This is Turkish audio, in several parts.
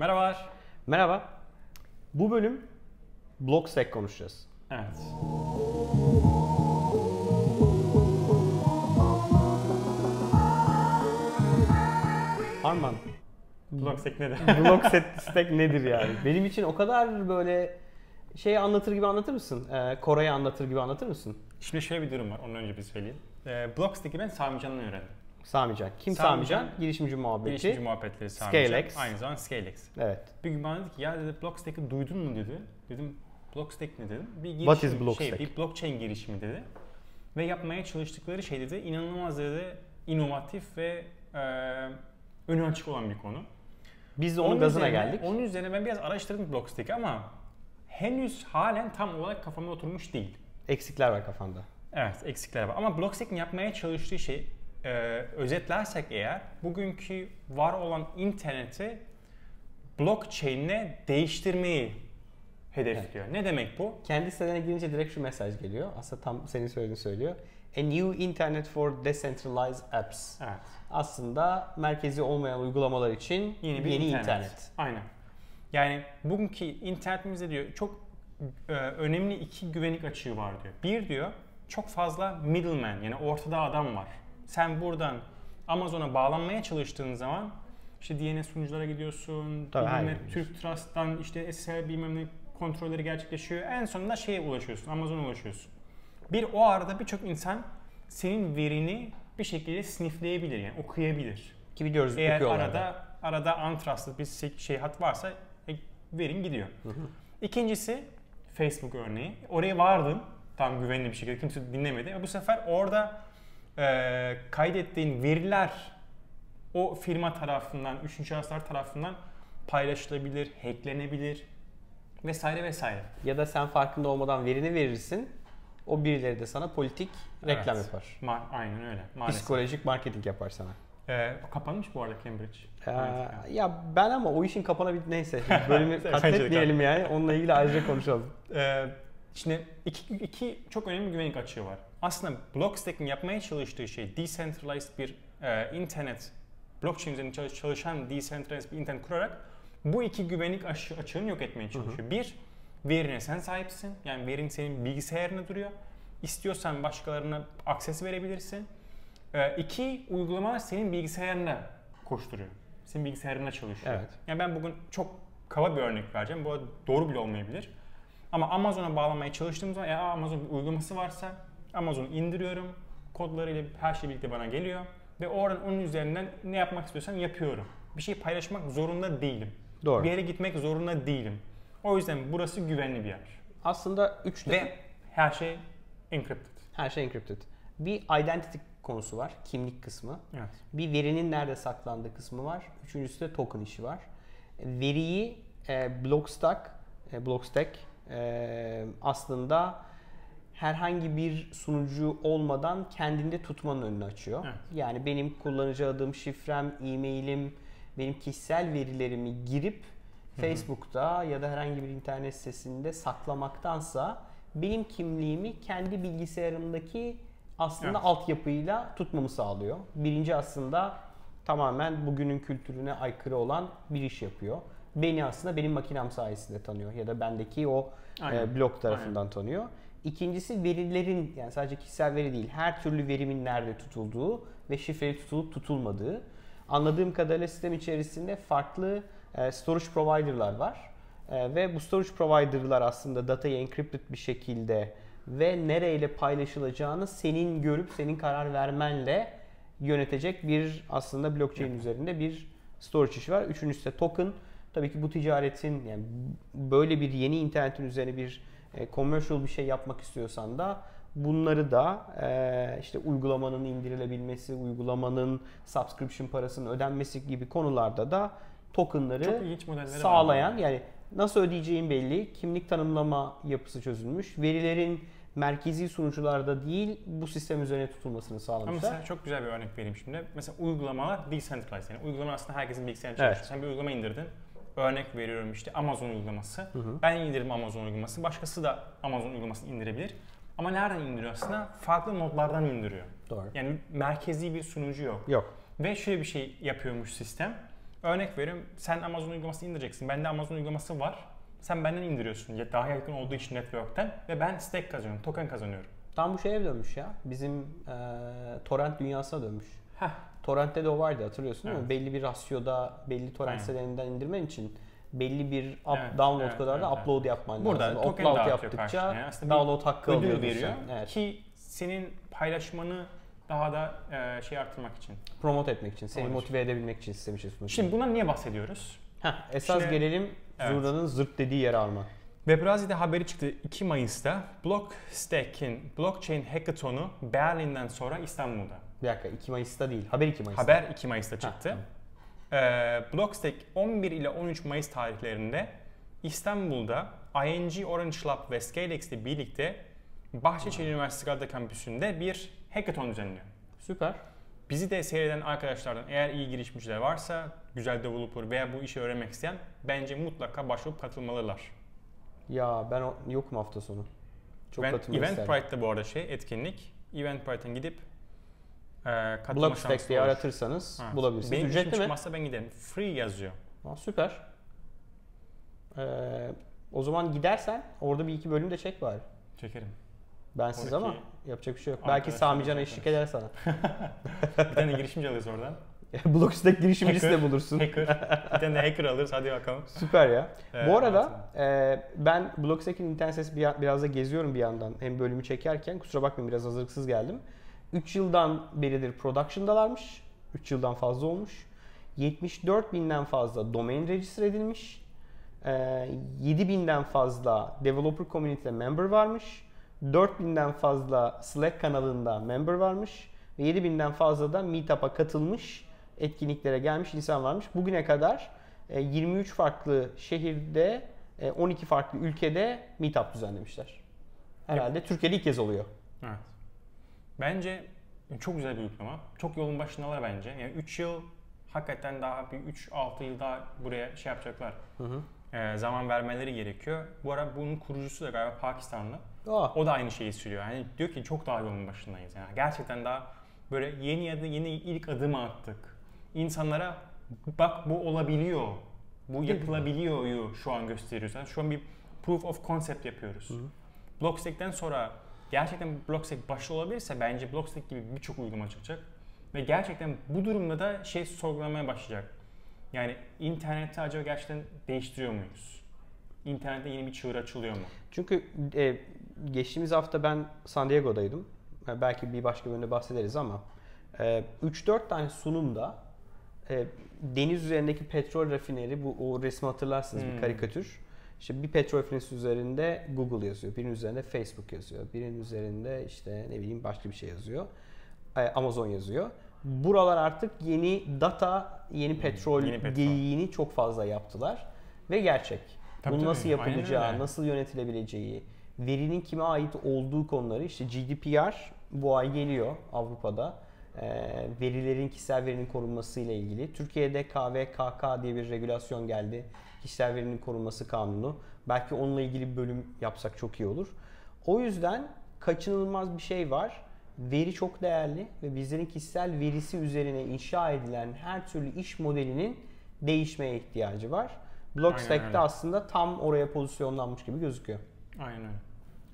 Merhabalar. Merhaba. Bu bölüm Blockstack konuşacağız. Evet. Arman, Blockstack nedir? Blockstack nedir yani? Benim için o kadar böyle şey anlatır gibi anlatır mısın? Ee, Kore'yi anlatır gibi anlatır mısın? Şimdi şöyle bir durum var. Ondan önce bir söyleyeyim. Ee, Blockstack'i ben Sami Can'dan öğrendim. Sami Can. Kim Sami Sami Can? Girişimci muhabbeti. Gelişimci muhabbetleri Sami Scalex. Can. Aynı zamanda Scalex. Evet. Bir gün bana dedi ki ya dedi Blockstack'i duydun mu dedi. Dedim Blockstack ne dedim. Bir girişim, What is Blockstack? Şey, bir blockchain girişimi dedi. Ve yapmaya çalıştıkları şey dedi inanılmaz dedi inovatif ve e, önü açık olan bir konu. Biz de onun, gazına üzerine, geldik. Onun üzerine ben biraz araştırdım Blockstack'i ama henüz halen tam olarak kafama oturmuş değil. Eksikler var kafanda. Evet, eksikler var. Ama Blockstack'in yapmaya çalıştığı şey, e, özetlersek eğer, bugünkü var olan interneti blockchain'le değiştirmeyi hedefliyor. Ne demek bu? Kendi sitene girince direkt şu mesaj geliyor. Aslında tam senin söylediğini söylüyor. A new internet for decentralized apps. Evet. Aslında merkezi olmayan uygulamalar için Yeni bir internet. Aynen. Yani bugünkü internetimizde diyor çok e, önemli iki güvenlik açığı var diyor. Bir diyor çok fazla middleman yani ortada adam var. Sen buradan Amazon'a bağlanmaya çalıştığın zaman işte DNS sunuculara gidiyorsun, Tabii, bilmem ne, Türk Trust'tan işte SSL bilmem ne kontrolleri gerçekleşiyor. En sonunda şeye ulaşıyorsun, Amazon'a ulaşıyorsun. Bir o arada birçok insan senin verini bir şekilde sniffleyebilir yani okuyabilir. Ki biliyoruz Eğer okuyorlar da. arada arada untrusted bir şey- şey hat varsa e, verin gidiyor. İkincisi Facebook örneği. Oraya vardın tam güvenli bir şekilde kimse dinlemedi. Bu sefer orada e, kaydettiğin veriler o firma tarafından, üçüncü şahıslar tarafından paylaşılabilir, hacklenebilir vesaire vesaire. Ya da sen farkında olmadan verini verirsin. O birileri de sana politik reklam Evet. yapar. Ma- aynen öyle maalesef. Psikolojik marketing yapar sana. E, kapanmış bu arada Cambridge. Ee, ya ben ama o işin kapanabil neyse bölümü katletmeyelim yani. Onunla ilgili ayrıca konuşalım. Ee, şimdi iki, iki çok önemli güvenlik açığı var. Aslında Blockstack'in yapmaya çalıştığı şey decentralized bir e, internet, blockchain üzerinde çalış- çalışan decentralized bir internet kurarak bu iki güvenlik açığını yok etmeye çalışıyor. Bir, verine sen sahipsin. Yani verin senin bilgisayarında duruyor. İstiyorsan başkalarına akses verebilirsin. Ee, iki, uygulamalar senin bilgisayarına koşturuyor. Senin bilgisayarına çalışıyor. Evet. Yani ben bugün çok kaba bir örnek vereceğim. Bu doğru bile olmayabilir. Ama Amazon'a bağlamaya çalıştığım zaman eğer Amazon bir uygulaması varsa Amazon'u indiriyorum. Kodlarıyla her şey birlikte bana geliyor. Ve oradan onun üzerinden ne yapmak istiyorsam yapıyorum. Bir şey paylaşmak zorunda değilim. Doğru. Bir yere gitmek zorunda değilim. O yüzden burası güvenli bir yer. Aslında üç de Ve her şey encrypted. her şey encrypted. Bir identity konusu var. Kimlik kısmı. Evet. Bir verinin nerede saklandığı kısmı var. Üçüncüsü de token işi var. Veriyi e, Blockstack, e, Blockstack e, aslında herhangi bir sunucu olmadan kendinde tutmanın önünü açıyor. Evet. Yani benim kullanıcı adım, şifrem, e-mailim, benim kişisel verilerimi girip Facebook'ta ya da herhangi bir internet sitesinde saklamaktansa benim kimliğimi kendi bilgisayarımdaki aslında Evet. altyapıyla tutmamı sağlıyor. Birinci aslında tamamen bugünün kültürüne aykırı olan bir iş yapıyor. Beni aslında benim makinem sayesinde tanıyor ya da bendeki o Aynen. e, blok tarafından tanıyor. İkincisi verilerin yani sadece kişisel veri değil her türlü verimin nerede tutulduğu ve şifreli tutulup tutulmadığı. Anladığım kadarıyla sistem içerisinde farklı e, storage provider'lar var. E, ve bu storage provider'lar aslında datayı encrypted bir şekilde ve nereyle paylaşılacağını senin görüp senin karar vermenle yönetecek bir aslında blockchain üzerinde bir storage işi var. Üçüncüsü de token. Tabii ki bu ticaretin yani böyle bir yeni internetin üzerine bir e, commercial bir şey yapmak istiyorsan da bunları da e, işte uygulamanın indirilebilmesi, uygulamanın subscription parasının ödenmesi gibi konularda da tokenları modelleri var. sağlayan yani nasıl ödeyeceğin belli, kimlik tanımlama yapısı çözülmüş, verilerin merkezi sunucularda değil bu sistem üzerine tutulmasını Ama sağlamışlar. mesela çok güzel bir örnek vereyim şimdi. Mesela uygulamalar decentralized. Yani uygulama aslında herkesin bilgisayarında Evet. çalışıyor. Sen bir uygulama indirdin. Örnek veriyorum işte Amazon uygulaması. Ben indirdim Amazon uygulaması. Başkası da Amazon uygulamasını indirebilir. Ama nereden indiriyor aslında? Farklı nodlardan indiriyor. Doğru. Yani merkezi bir sunucu yok. Yok. Ve şöyle bir şey yapıyormuş sistem. Örnek veriyorum sen Amazon uygulamasını indireceksin. Bende Amazon uygulaması var. Sen benden indiriyorsun. Ya Daha yakın olduğu için network'ten ve ben stake kazanıyorum, token kazanıyorum. Tam bu şeye dönmüş ya. Bizim e, torrent dünyasına dönmüş. Heh. Torrent'te de o vardı hatırlıyorsun değil mi? Evet. Belli bir rasyoda belli torrent Aynen. sitelerinden indirmen için belli bir up, Evet, download evet, kadar da evet, evet. upload yapman Burada lazım. token Upload yaptıkça download hakkı Ödül veriyor. Evet. ki senin paylaşmanı daha da e, şey arttırmak için. Promote etmek için, seni Olabilir. motive edebilmek için sistem için için. Şimdi bundan niye bahsediyoruz? Heh, esas Şimdi- gelelim Evet. Zurna'nın zırt dediği yere almak. Webrazi'de haberi çıktı 2 Mayıs'ta. Blockstack'in blockchain hackathonu Berlin'den sonra İstanbul'da. Bir dakika 2 Mayıs'ta değil. Haber 2 Mayıs'ta. Haber 2 Mayıs'ta çıktı. Ha, Ee, Blockstack 11 ile 13 Mayıs tarihlerinde İstanbul'da ING Orange Lab ve Scalex ile birlikte Bahçeşehir Üniversitesi Galata Kampüsü'nde bir hackathon düzenliyor. Süper. Bizi de seyreden arkadaşlardan eğer iyi girişimciler varsa, güzel developer veya bu işi öğrenmek isteyen bence mutlaka başvurup katılmalılar. Ya ben yokum hafta sonu. Çok Event, katılmak. Eventbrite'de bu arada şey etkinlik. Eventbrite'den gidip e, katılma Blockstack diye olur. aratırsanız Ha. bulabilirsiniz. Benim Ücretli mi? çıkmazsa ben giderim. Free yazıyor. Aa, süper. Ee, o zaman gidersen orada bir iki bölüm de çek bari. Çekerim. Bensiz Oradaki ama yapacak bir şey yok. Belki Sami Can eşlik eder sana. Bir tane girişimci alırız oradan. Blockstack girişimcisi Hacker. de bulursun. Hacker. Bir tane hacker alırız. Hadi bakalım. Süper ya. Ee, Bu arada e, ben Blockstack'in internet sitesi bir, biraz da geziyorum bir yandan. Hem bölümü çekerken kusura bakmayın biraz hazırlıksız geldim. 3 yıldan beridir production'dalarmış. 3 yıldan fazla olmuş. 74 binden fazla domain register edilmiş. E, 7 binden fazla developer community'de member varmış. 4000'den fazla Slack kanalında member varmış. Ve 7000'den fazla da Meetup'a katılmış, etkinliklere gelmiş insan varmış. Bugüne kadar e, 23 farklı şehirde, e, 12 farklı ülkede Meetup düzenlemişler. Herhalde Türkiye'de ilk kez oluyor. Evet. Bence çok güzel bir uygulama. Çok yolun başındalar bence. Yani 3 yıl hakikaten daha bir 3-6 yıl daha buraya şey yapacaklar. Hı hı. Ee, zaman vermeleri gerekiyor. Bu ara bunun kurucusu da galiba Pakistanlı. Aa, O da aynı şeyi söylüyor. Yani diyor ki çok daha yolun başındayız. Yani gerçekten daha böyle yeni ya da yeni ilk adımı attık. İnsanlara bak bu olabiliyor. Bu yapılabiliyor şu an gösteriyoruz. Yani şu an bir proof of concept yapıyoruz. Blockstack'ten sonra gerçekten Blockstack başta olabilirse bence Blockstack gibi birçok uygulama çıkacak. Ve gerçekten bu durumda da şey sorgulamaya başlayacak. Yani internette acaba gerçekten değiştiriyor muyuz? İnternette yeni bir çığır açılıyor mu? Çünkü e, geçtiğimiz hafta ben San Diego'daydım. E, belki bir başka bölümde bahsederiz ama e, 3-4 tane sunumda e, deniz üzerindeki petrol rafineri bu o resmi hatırlarsınız bir Hmm. karikatür. İşte bir petrol rafinerisi üzerinde Google yazıyor, birinin üzerinde Facebook yazıyor, birinin üzerinde işte ne bileyim başka bir şey yazıyor. E, Amazon yazıyor. Buralar artık yeni data, yeni petrol, Hmm. yeni petrol. geyiğini çok fazla yaptılar ve gerçek. Tabii, Bunun tabii. nasıl yapılacağı, nasıl yönetilebileceği, verinin kime ait olduğu konuları işte GDPR bu ay geliyor Avrupa'da. Ee, verilerin kişisel verinin korunması ile ilgili. Türkiye'de KVKK diye bir regülasyon geldi. Kişisel verinin korunması kanunu. Belki onunla ilgili bir bölüm yapsak çok iyi olur. O yüzden kaçınılmaz bir şey var. Veri çok değerli ve bizlerin kişisel verisi üzerine inşa edilen her türlü iş modelinin değişmeye ihtiyacı var. Blockstack'te aslında tam oraya pozisyonlanmış gibi gözüküyor. Aynen öyle.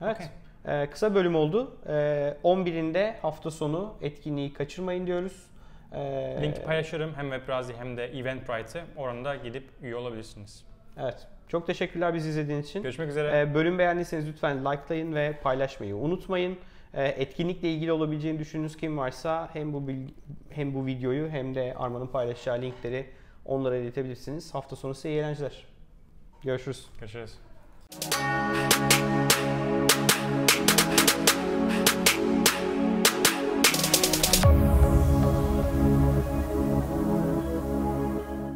Evet. Okey. Ee, kısa bölüm oldu. Ee, 11'inde hafta sonu etkinliği kaçırmayın diyoruz. Ee, Linki paylaşırım hem Webrazi hem de Eventbrite'e. Oradan da gidip üye olabilirsiniz. Evet. Çok teşekkürler bizi izlediğiniz için. Görüşmek üzere. Ee, bölüm beğendiyseniz lütfen likelayın ve paylaşmayı unutmayın. Ee, etkinlikle ilgili olabileceğini düşündüğünüz kim varsa hem bu bilgi- hem bu videoyu hem de Arman'ın paylaşacağı linkleri onlara iletebilirsiniz. Hafta sonu size iyi eğlenceler. Görüşürüz. Görüşürüz.